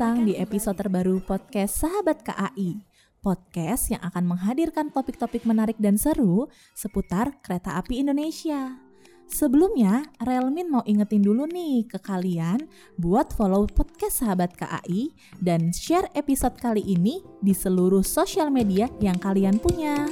Datang di episode terbaru podcast Sahabat KAI. Podcast yang akan menghadirkan topik-topik menarik dan seru seputar kereta api Indonesia. Sebelumnya, Relmin mau ingetin dulu nih ke kalian buat follow podcast Sahabat KAI dan share episode kali ini di seluruh sosial media yang kalian punya.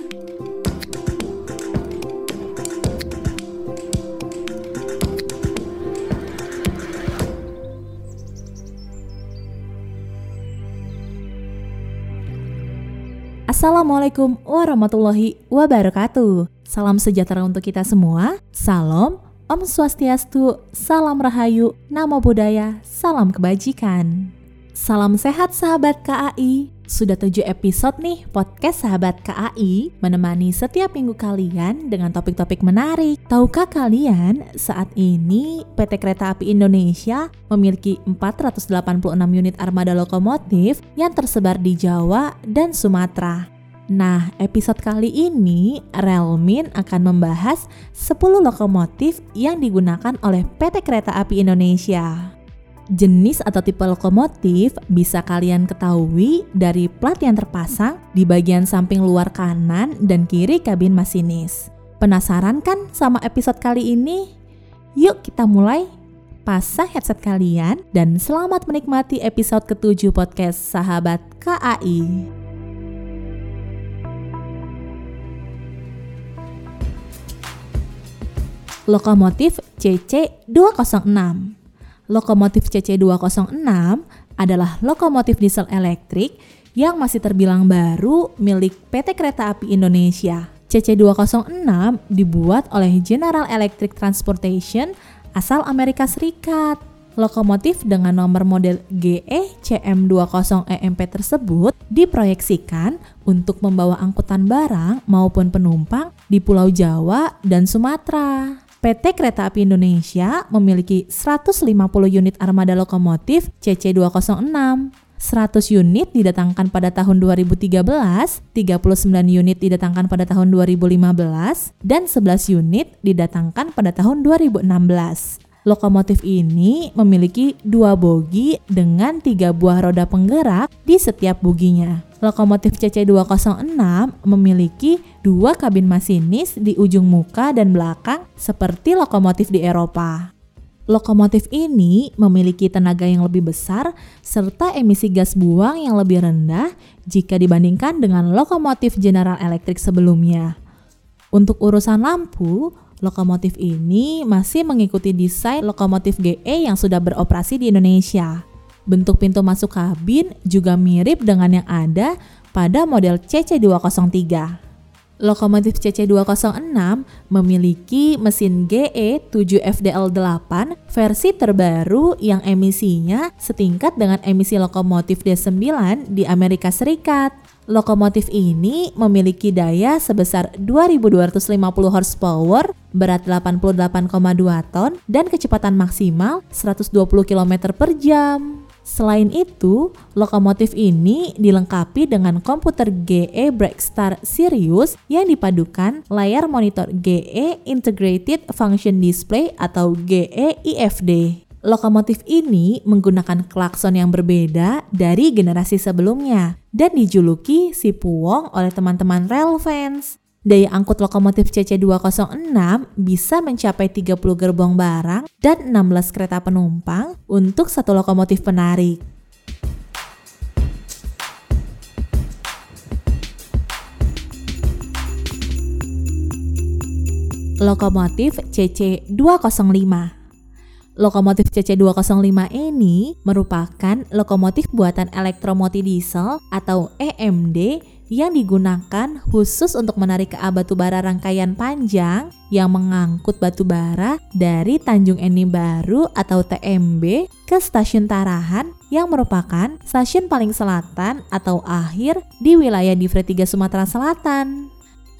Assalamualaikum warahmatullahi wabarakatuh. Salam sejahtera untuk kita semua. Salam, Om Swastiastu, salam rahayu, namo buddhaya, salam kebajikan. Salam sehat sahabat KAI. Sudah tujuh episode nih podcast sahabat KAI menemani setiap minggu kalian dengan topik-topik menarik. Tahukah kalian saat ini PT Kereta Api Indonesia memiliki 486 unit armada lokomotif yang tersebar di Jawa dan Sumatera. Nah, episode kali ini Relmin akan membahas 10 lokomotif yang digunakan oleh PT Kereta Api Indonesia. Jenis atau tipe lokomotif bisa kalian ketahui dari plat yang terpasang di bagian samping luar kanan dan kiri kabin masinis. Penasaran kan sama episode kali ini? Yuk kita mulai. Pasang headset kalian dan selamat menikmati episode ketujuh podcast Sahabat KAI. lokomotif CC206. Lokomotif CC206 adalah lokomotif diesel elektrik yang masih terbilang baru milik PT Kereta Api Indonesia. CC206 dibuat oleh General Electric Transportation asal Amerika Serikat. Lokomotif dengan nomor model GE CM20EMP tersebut diproyeksikan untuk membawa angkutan barang maupun penumpang di Pulau Jawa dan Sumatera. PT Kereta Api Indonesia memiliki 150 unit armada lokomotif CC206. 100 unit didatangkan pada tahun 2013, 39 unit didatangkan pada tahun 2015, dan 11 unit didatangkan pada tahun 2016. Lokomotif ini memiliki dua bogi dengan tiga buah roda penggerak di setiap boginya. Lokomotif CC206 memiliki dua kabin masinis di ujung muka dan belakang seperti lokomotif di Eropa. Lokomotif ini memiliki tenaga yang lebih besar serta emisi gas buang yang lebih rendah jika dibandingkan dengan lokomotif General Electric sebelumnya. Untuk urusan lampu, lokomotif ini masih mengikuti desain lokomotif GE yang sudah beroperasi di Indonesia. Bentuk pintu masuk kabin juga mirip dengan yang ada pada model CC203. Lokomotif CC206 memiliki mesin GE 7FDL8 versi terbaru yang emisinya setingkat dengan emisi lokomotif D9 di Amerika Serikat. Lokomotif ini memiliki daya sebesar 2250 horsepower, berat 88,2 ton, dan kecepatan maksimal 120 km per jam. Selain itu, lokomotif ini dilengkapi dengan komputer GE Breakstar Sirius yang dipadukan layar monitor GE Integrated Function Display atau GE IFD. Lokomotif ini menggunakan klakson yang berbeda dari generasi sebelumnya dan dijuluki si Puwong oleh teman-teman rel fans. Daya angkut lokomotif CC206 bisa mencapai 30 gerbong barang dan 16 kereta penumpang untuk satu lokomotif penarik. Lokomotif CC205 Lokomotif CC205 ini merupakan lokomotif buatan elektromoti diesel atau EMD yang digunakan khusus untuk menarik ke batu bara rangkaian panjang yang mengangkut batu bara dari Tanjung Eni Baru atau TMB ke stasiun Tarahan yang merupakan stasiun paling selatan atau akhir di wilayah Divre 3 Sumatera Selatan.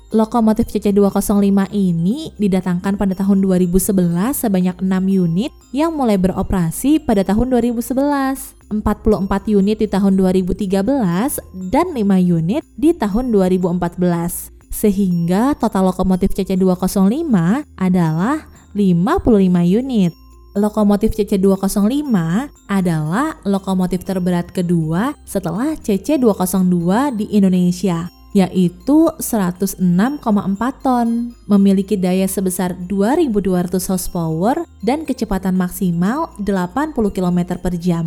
Lokomotif CC205 ini didatangkan pada tahun 2011 sebanyak 6 unit yang mulai beroperasi pada tahun 2011, 44 unit di tahun 2013, dan 5 unit di tahun 2014. Sehingga total lokomotif CC205 adalah 55 unit. Lokomotif CC205 adalah lokomotif terberat kedua setelah CC202 di Indonesia yaitu 106,4 ton, memiliki daya sebesar 2200 horsepower dan kecepatan maksimal 80 km per jam.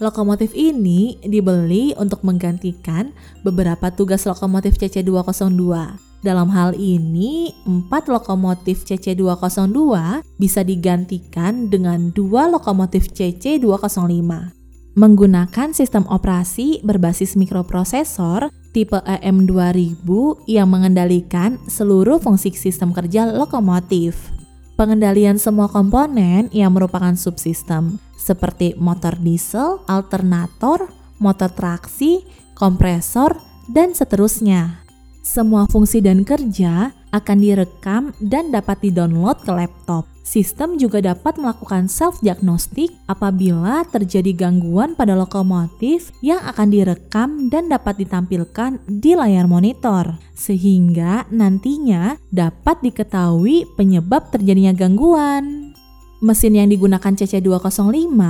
Lokomotif ini dibeli untuk menggantikan beberapa tugas lokomotif CC202 dalam hal ini, 4 lokomotif CC202 bisa digantikan dengan dua lokomotif CC205. Menggunakan sistem operasi berbasis mikroprosesor tipe EM2000 yang mengendalikan seluruh fungsi sistem kerja lokomotif. Pengendalian semua komponen yang merupakan subsistem seperti motor diesel, alternator, motor traksi, kompresor, dan seterusnya. Semua fungsi dan kerja akan direkam dan dapat di-download ke laptop. Sistem juga dapat melakukan self-diagnostik apabila terjadi gangguan pada lokomotif yang akan direkam dan dapat ditampilkan di layar monitor, sehingga nantinya dapat diketahui penyebab terjadinya gangguan. Mesin yang digunakan CC205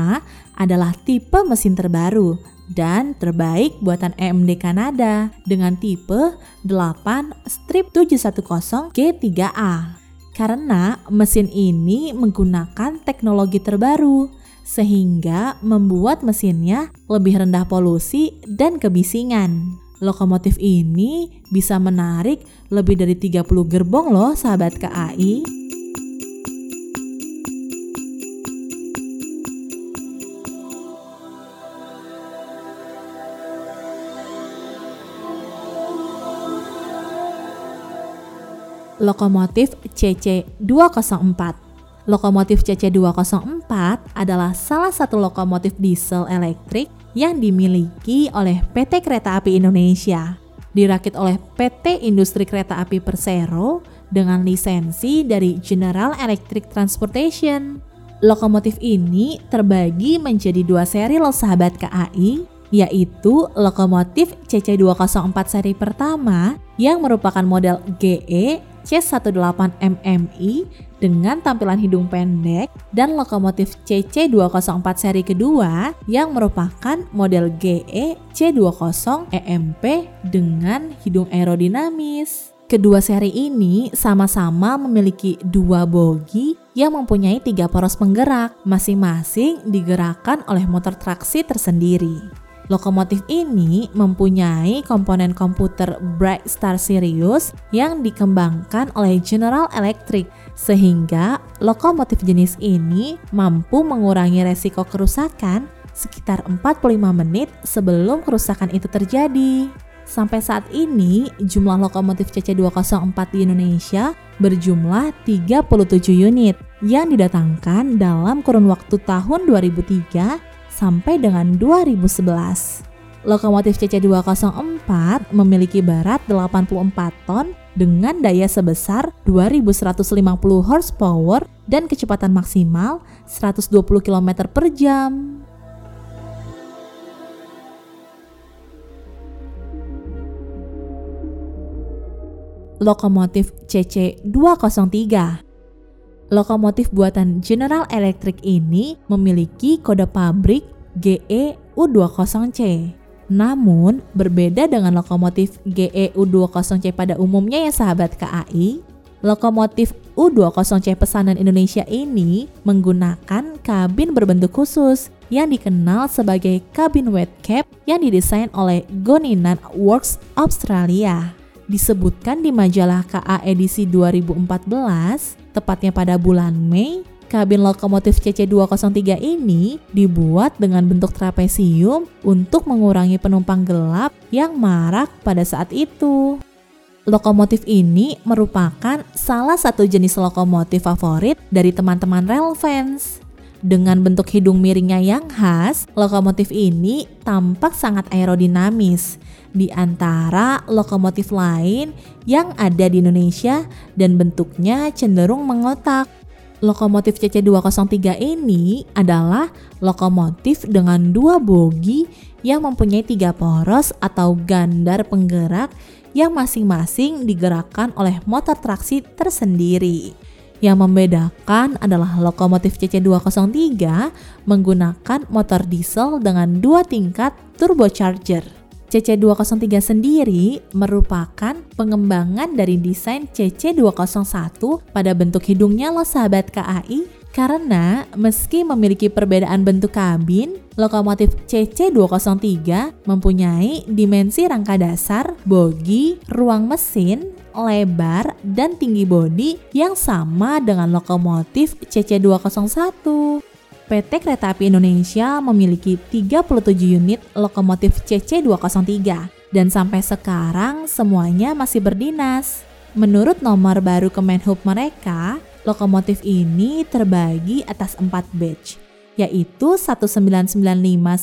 adalah tipe mesin terbaru dan terbaik buatan EMD Kanada dengan tipe 8-710G3A. Karena mesin ini menggunakan teknologi terbaru sehingga membuat mesinnya lebih rendah polusi dan kebisingan. Lokomotif ini bisa menarik lebih dari 30 gerbong loh sahabat KAI. Lokomotif CC204. Lokomotif CC204 adalah salah satu lokomotif diesel elektrik yang dimiliki oleh PT Kereta Api Indonesia. Dirakit oleh PT Industri Kereta Api Persero dengan lisensi dari General Electric Transportation. Lokomotif ini terbagi menjadi dua seri loh sahabat KAI, yaitu lokomotif CC204 seri pertama yang merupakan model GE C18MMI dengan tampilan hidung pendek dan lokomotif CC204 seri kedua yang merupakan model GE C20 EMP dengan hidung aerodinamis. Kedua seri ini sama-sama memiliki dua bogi yang mempunyai tiga poros penggerak, masing-masing digerakkan oleh motor traksi tersendiri. Lokomotif ini mempunyai komponen komputer Bright Star Sirius yang dikembangkan oleh General Electric sehingga lokomotif jenis ini mampu mengurangi resiko kerusakan sekitar 45 menit sebelum kerusakan itu terjadi. Sampai saat ini, jumlah lokomotif CC204 di Indonesia berjumlah 37 unit yang didatangkan dalam kurun waktu tahun 2003 sampai dengan 2011. Lokomotif CC204 memiliki berat 84 ton dengan daya sebesar 2150 horsepower dan kecepatan maksimal 120 km per jam. Lokomotif CC203 Lokomotif buatan General Electric ini memiliki kode pabrik GE U20C. Namun, berbeda dengan lokomotif GE U20C pada umumnya ya sahabat KAI, lokomotif U20C pesanan Indonesia ini menggunakan kabin berbentuk khusus yang dikenal sebagai kabin wet cap yang didesain oleh Goninan Works Australia. Disebutkan di majalah KA edisi 2014, tepatnya pada bulan Mei, kabin lokomotif CC203 ini dibuat dengan bentuk trapesium untuk mengurangi penumpang gelap yang marak pada saat itu. Lokomotif ini merupakan salah satu jenis lokomotif favorit dari teman-teman rail fans. Dengan bentuk hidung miringnya yang khas, lokomotif ini tampak sangat aerodinamis di antara lokomotif lain yang ada di Indonesia dan bentuknya cenderung mengotak. Lokomotif CC203 ini adalah lokomotif dengan dua bogi yang mempunyai tiga poros atau gandar penggerak yang masing-masing digerakkan oleh motor traksi tersendiri. Yang membedakan adalah lokomotif CC203 menggunakan motor diesel dengan dua tingkat turbocharger. CC203 sendiri merupakan pengembangan dari desain CC201 pada bentuk hidungnya loh sahabat KAI karena meski memiliki perbedaan bentuk kabin, lokomotif CC203 mempunyai dimensi rangka dasar, bogi, ruang mesin, lebar, dan tinggi bodi yang sama dengan lokomotif CC201. PT Kereta Api Indonesia memiliki 37 unit lokomotif CC203 dan sampai sekarang semuanya masih berdinas. Menurut nomor baru Kemenhub mereka, lokomotif ini terbagi atas 4 batch, yaitu 1995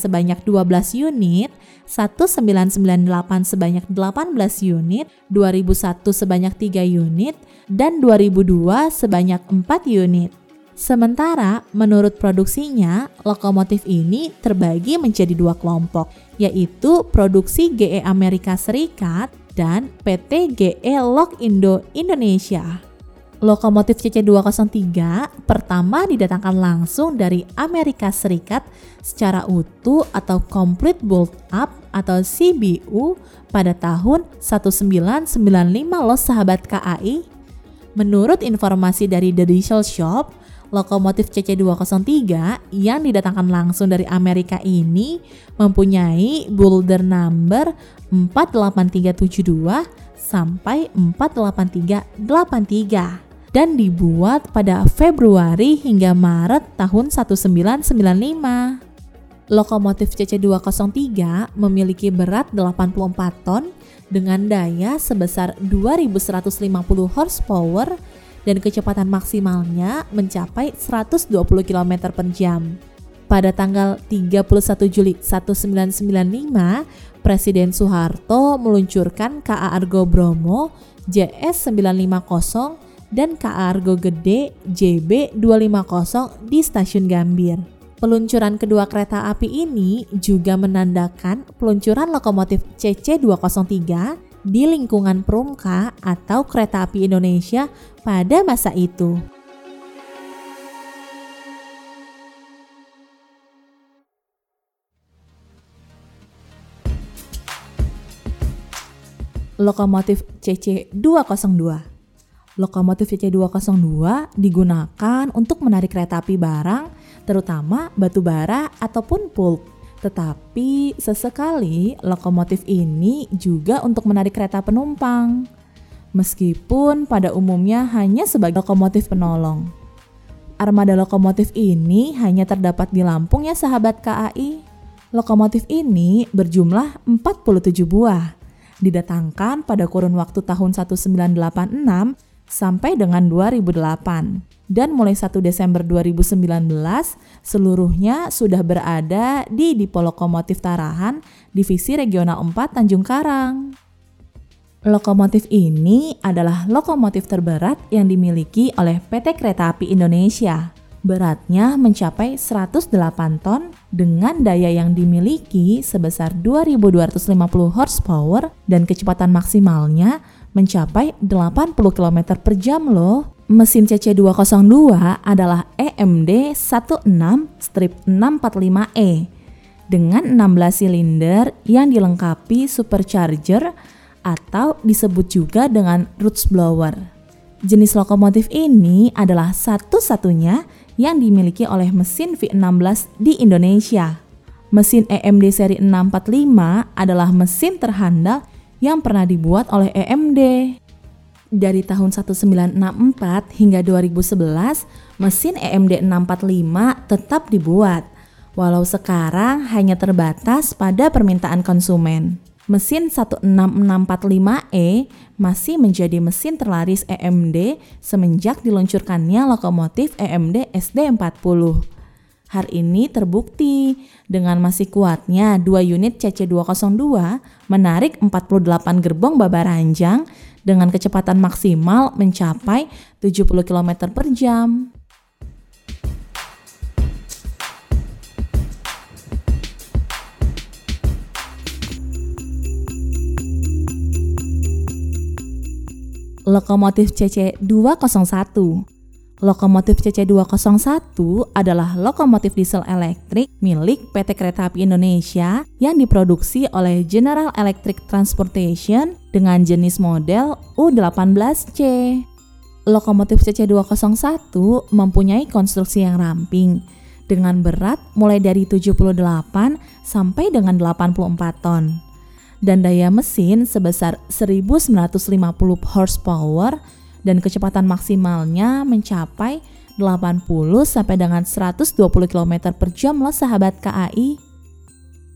sebanyak 12 unit, 1998 sebanyak 18 unit, 2001 sebanyak 3 unit, dan 2002 sebanyak 4 unit. Sementara menurut produksinya, lokomotif ini terbagi menjadi dua kelompok, yaitu produksi GE Amerika Serikat dan PT GE Lok Indo Indonesia. Lokomotif CC203 pertama didatangkan langsung dari Amerika Serikat secara utuh atau complete bolt up atau CBU pada tahun 1995 loh sahabat KAI. Menurut informasi dari The Diesel Shop, lokomotif CC203 yang didatangkan langsung dari Amerika ini mempunyai boulder number 48372 sampai 48383 dan dibuat pada Februari hingga Maret tahun 1995. Lokomotif CC203 memiliki berat 84 ton dengan daya sebesar 2150 horsepower dan kecepatan maksimalnya mencapai 120 km per jam. Pada tanggal 31 Juli 1995, Presiden Soeharto meluncurkan KA Argo Bromo JS 950 dan KA Argo Gede JB 250 di Stasiun Gambir. Peluncuran kedua kereta api ini juga menandakan peluncuran lokomotif CC203 di lingkungan Perumka atau Kereta Api Indonesia pada masa itu. Lokomotif CC202 Lokomotif CC202 digunakan untuk menarik kereta api barang, terutama batu bara ataupun pulp tetapi sesekali lokomotif ini juga untuk menarik kereta penumpang. Meskipun pada umumnya hanya sebagai lokomotif penolong. Armada lokomotif ini hanya terdapat di Lampung ya sahabat KAI. Lokomotif ini berjumlah 47 buah. Didatangkan pada kurun waktu tahun 1986 sampai dengan 2008 dan mulai 1 Desember 2019 seluruhnya sudah berada di Dipo Lokomotif Tarahan, Divisi Regional 4 Tanjung Karang. Lokomotif ini adalah lokomotif terberat yang dimiliki oleh PT Kereta Api Indonesia. Beratnya mencapai 108 ton dengan daya yang dimiliki sebesar 2250 horsepower dan kecepatan maksimalnya mencapai 80 km per jam loh. Mesin CC202 adalah EMD 16 strip 645E dengan 16 silinder yang dilengkapi supercharger atau disebut juga dengan roots blower. Jenis lokomotif ini adalah satu-satunya yang dimiliki oleh mesin V16 di Indonesia. Mesin EMD seri 645 adalah mesin terhandal yang pernah dibuat oleh EMD. Dari tahun 1964 hingga 2011, mesin EMD 645 tetap dibuat, walau sekarang hanya terbatas pada permintaan konsumen. Mesin 16645E masih menjadi mesin terlaris EMD semenjak diluncurkannya lokomotif EMD SD40. Hal ini terbukti dengan masih kuatnya dua unit CC202 menarik 48 gerbong babaranjang dengan kecepatan maksimal mencapai 70 km per jam. Lokomotif CC201 Lokomotif CC201 adalah lokomotif diesel elektrik milik PT Kereta Api Indonesia yang diproduksi oleh General Electric Transportation dengan jenis model U18C. Lokomotif CC201 mempunyai konstruksi yang ramping dengan berat mulai dari 78 sampai dengan 84 ton dan daya mesin sebesar 1950 horsepower dan kecepatan maksimalnya mencapai 80 sampai dengan 120 km per jam loh sahabat KAI.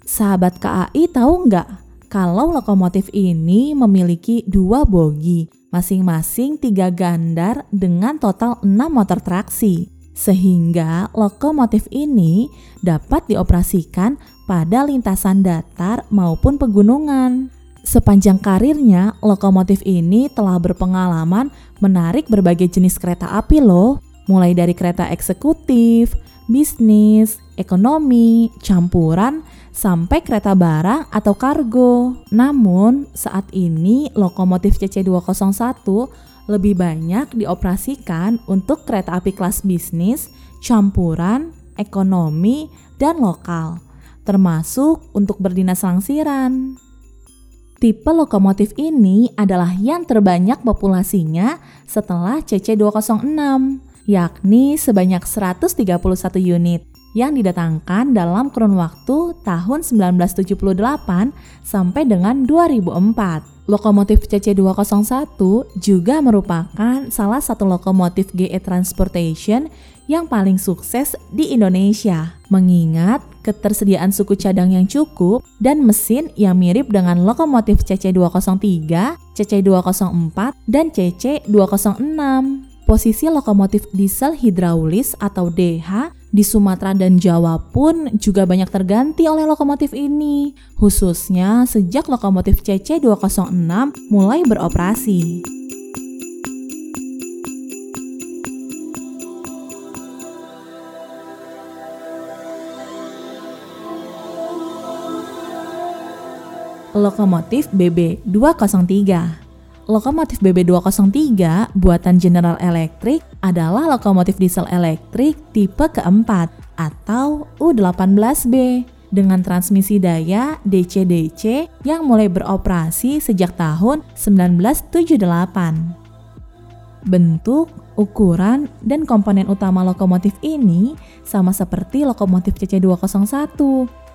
Sahabat KAI tahu nggak kalau lokomotif ini memiliki dua bogi, masing-masing tiga gandar dengan total 6 motor traksi. Sehingga lokomotif ini dapat dioperasikan pada lintasan datar maupun pegunungan. Sepanjang karirnya, lokomotif ini telah berpengalaman menarik berbagai jenis kereta api loh, mulai dari kereta eksekutif, bisnis, ekonomi, campuran, sampai kereta barang atau kargo. Namun, saat ini lokomotif CC201 lebih banyak dioperasikan untuk kereta api kelas bisnis, campuran, ekonomi, dan lokal, termasuk untuk berdinas langsiran. Tipe lokomotif ini adalah yang terbanyak populasinya setelah CC206, yakni sebanyak 131 unit yang didatangkan dalam kurun waktu tahun 1978 sampai dengan 2004. Lokomotif CC201 juga merupakan salah satu lokomotif GE Transportation yang paling sukses di Indonesia, mengingat ketersediaan suku cadang yang cukup dan mesin yang mirip dengan lokomotif CC203, CC204, dan CC206. Posisi lokomotif diesel hidraulis atau DH di Sumatera dan Jawa pun juga banyak terganti oleh lokomotif ini, khususnya sejak lokomotif CC206 mulai beroperasi. Lokomotif BB203. Lokomotif BB203 buatan General Electric adalah lokomotif diesel elektrik tipe keempat atau U18B dengan transmisi daya DC-DC yang mulai beroperasi sejak tahun 1978. Bentuk, ukuran, dan komponen utama lokomotif ini sama seperti lokomotif CC201.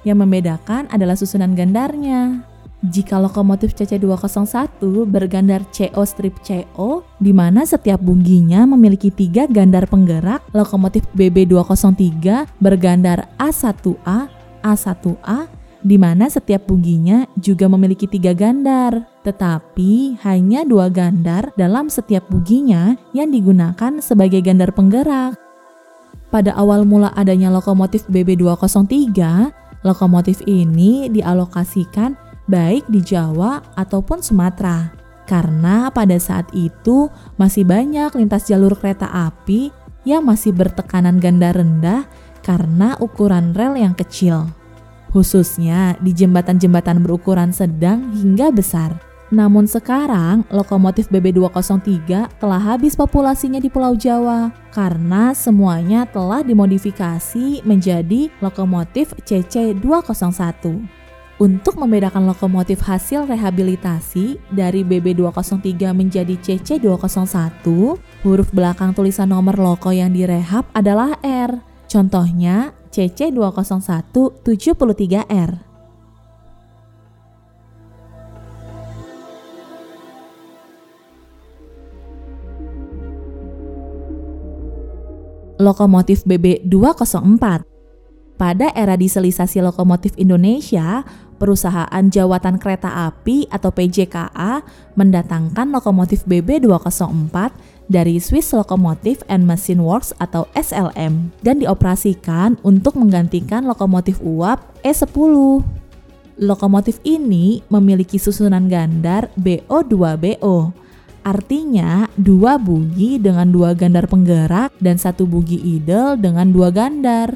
Yang membedakan adalah susunan gandarnya. Jika lokomotif CC201 bergandar CO strip CO, di mana setiap bungginya memiliki tiga gandar penggerak, lokomotif BB203 bergandar A1A, A1A, di mana setiap bungginya juga memiliki tiga gandar, tetapi hanya dua gandar dalam setiap bungginya yang digunakan sebagai gandar penggerak. Pada awal mula adanya lokomotif BB203, lokomotif ini dialokasikan baik di Jawa ataupun Sumatera. Karena pada saat itu masih banyak lintas jalur kereta api yang masih bertekanan ganda rendah karena ukuran rel yang kecil. Khususnya di jembatan-jembatan berukuran sedang hingga besar. Namun sekarang lokomotif BB203 telah habis populasinya di Pulau Jawa karena semuanya telah dimodifikasi menjadi lokomotif CC201. Untuk membedakan lokomotif hasil rehabilitasi dari BB203 menjadi CC201, huruf belakang tulisan nomor loko yang direhab adalah R. Contohnya CC201 73R. Lokomotif BB204 pada era dieselisasi lokomotif Indonesia, perusahaan Jawatan Kereta Api atau PJKA mendatangkan lokomotif BB204 dari Swiss Locomotive and Machine Works atau SLM dan dioperasikan untuk menggantikan lokomotif uap E10. Lokomotif ini memiliki susunan gandar BO2BO. Artinya, dua bugi dengan dua gandar penggerak dan satu bugi idle dengan dua gandar.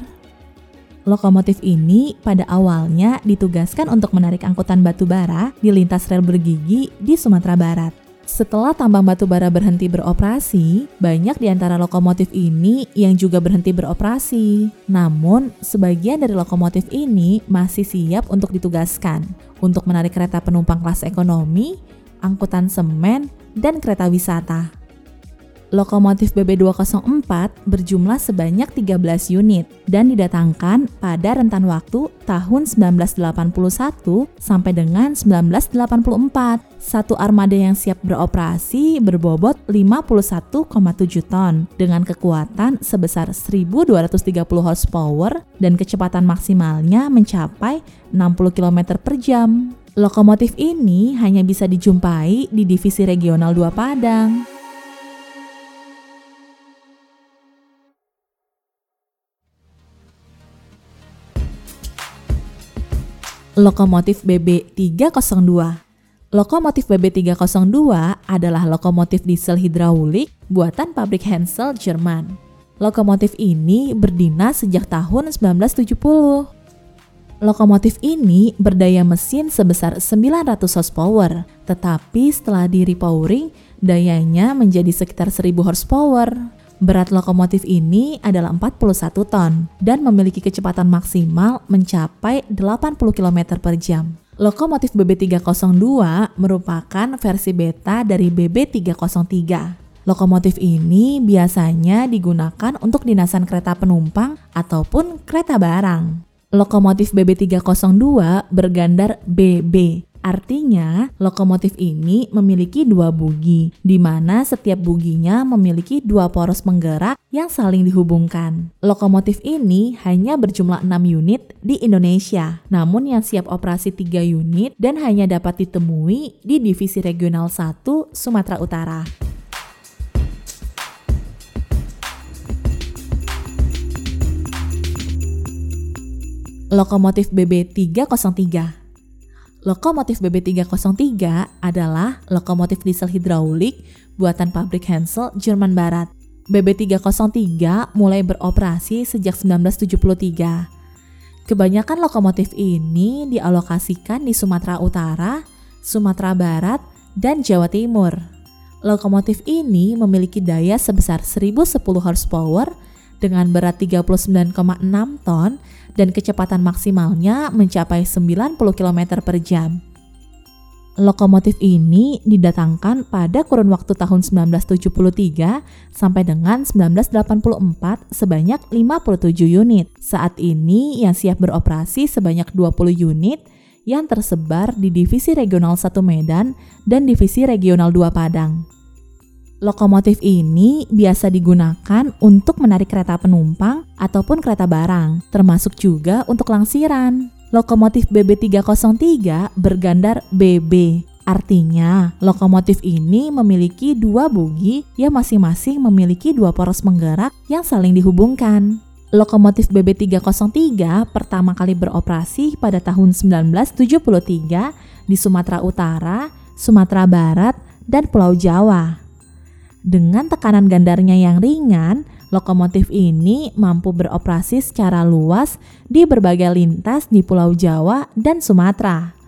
Lokomotif ini pada awalnya ditugaskan untuk menarik angkutan batu bara di lintas rel bergigi di Sumatera Barat. Setelah tambang batu bara berhenti beroperasi, banyak di antara lokomotif ini yang juga berhenti beroperasi. Namun, sebagian dari lokomotif ini masih siap untuk ditugaskan untuk menarik kereta penumpang kelas ekonomi, angkutan semen, dan kereta wisata lokomotif BB204 berjumlah sebanyak 13 unit dan didatangkan pada rentan waktu tahun 1981 sampai dengan 1984. Satu armada yang siap beroperasi berbobot 51,7 ton dengan kekuatan sebesar 1230 horsepower dan kecepatan maksimalnya mencapai 60 km per jam. Lokomotif ini hanya bisa dijumpai di divisi regional 2 Padang. Lokomotif BB302. Lokomotif BB302 adalah lokomotif diesel hidraulik buatan pabrik Hensel, Jerman. Lokomotif ini berdinas sejak tahun 1970. Lokomotif ini berdaya mesin sebesar 900 horsepower, tetapi setelah di repowering, dayanya menjadi sekitar 1000 horsepower. Berat lokomotif ini adalah 41 ton dan memiliki kecepatan maksimal mencapai 80 km per jam. Lokomotif BB302 merupakan versi beta dari BB303. Lokomotif ini biasanya digunakan untuk dinasan kereta penumpang ataupun kereta barang. Lokomotif BB302 bergandar BB Artinya, lokomotif ini memiliki dua bugi, di mana setiap buginya memiliki dua poros penggerak yang saling dihubungkan. Lokomotif ini hanya berjumlah 6 unit di Indonesia, namun yang siap operasi 3 unit dan hanya dapat ditemui di Divisi Regional 1 Sumatera Utara. Lokomotif BB 303 Lokomotif BB303 adalah lokomotif diesel hidraulik buatan pabrik Hensel, Jerman Barat. BB303 mulai beroperasi sejak 1973. Kebanyakan lokomotif ini dialokasikan di Sumatera Utara, Sumatera Barat, dan Jawa Timur. Lokomotif ini memiliki daya sebesar 1010 horsepower dengan berat 39,6 ton dan kecepatan maksimalnya mencapai 90 km per jam. Lokomotif ini didatangkan pada kurun waktu tahun 1973 sampai dengan 1984 sebanyak 57 unit. Saat ini yang siap beroperasi sebanyak 20 unit yang tersebar di Divisi Regional 1 Medan dan Divisi Regional 2 Padang. Lokomotif ini biasa digunakan untuk menarik kereta penumpang ataupun kereta barang, termasuk juga untuk langsiran. Lokomotif BB303 bergandar BB. Artinya, lokomotif ini memiliki dua bogi yang masing-masing memiliki dua poros penggerak yang saling dihubungkan. Lokomotif BB303 pertama kali beroperasi pada tahun 1973 di Sumatera Utara, Sumatera Barat, dan Pulau Jawa. Dengan tekanan gandarnya yang ringan, lokomotif ini mampu beroperasi secara luas di berbagai lintas di Pulau Jawa dan Sumatera.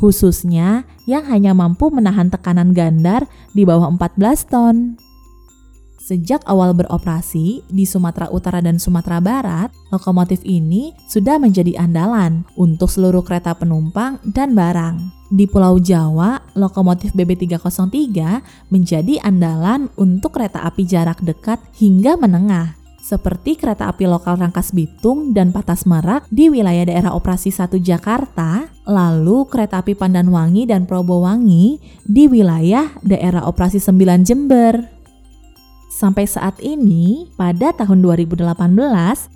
Khususnya yang hanya mampu menahan tekanan gandar di bawah 14 ton. Sejak awal beroperasi di Sumatera Utara dan Sumatera Barat, lokomotif ini sudah menjadi andalan untuk seluruh kereta penumpang dan barang. Di Pulau Jawa, lokomotif BB303 menjadi andalan untuk kereta api jarak dekat hingga menengah, seperti kereta api lokal Rangkas Bitung dan Patas Merak di wilayah daerah operasi 1 Jakarta, lalu kereta api Pandanwangi dan Probowangi di wilayah daerah operasi 9 Jember. Sampai saat ini, pada tahun 2018,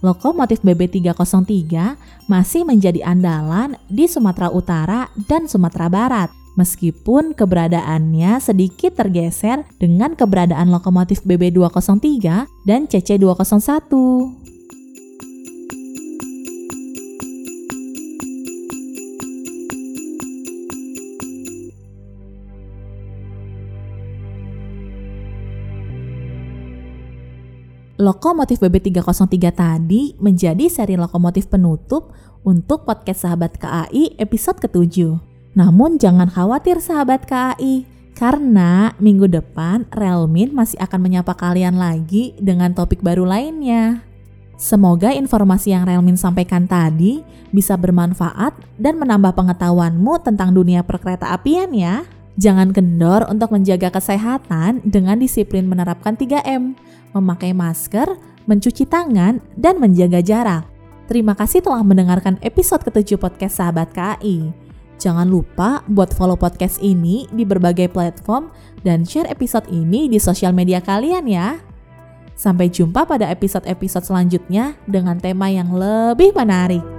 lokomotif BB303 masih menjadi andalan di Sumatera Utara dan Sumatera Barat. Meskipun keberadaannya sedikit tergeser dengan keberadaan lokomotif BB203 dan CC201. Lokomotif BB303 tadi menjadi seri lokomotif penutup untuk podcast sahabat KAI episode ketujuh. Namun jangan khawatir sahabat KAI, Karena minggu depan Relmin masih akan menyapa kalian lagi dengan topik baru lainnya. Semoga informasi yang Relmin sampaikan tadi bisa bermanfaat dan menambah pengetahuanmu tentang dunia perkereta apian ya. Jangan kendor untuk menjaga kesehatan dengan disiplin menerapkan 3M, memakai masker, mencuci tangan, dan menjaga jarak. Terima kasih telah mendengarkan episode ketujuh podcast Sahabat KAI. Jangan lupa buat follow podcast ini di berbagai platform dan share episode ini di sosial media kalian ya. Sampai jumpa pada episode-episode selanjutnya dengan tema yang lebih menarik.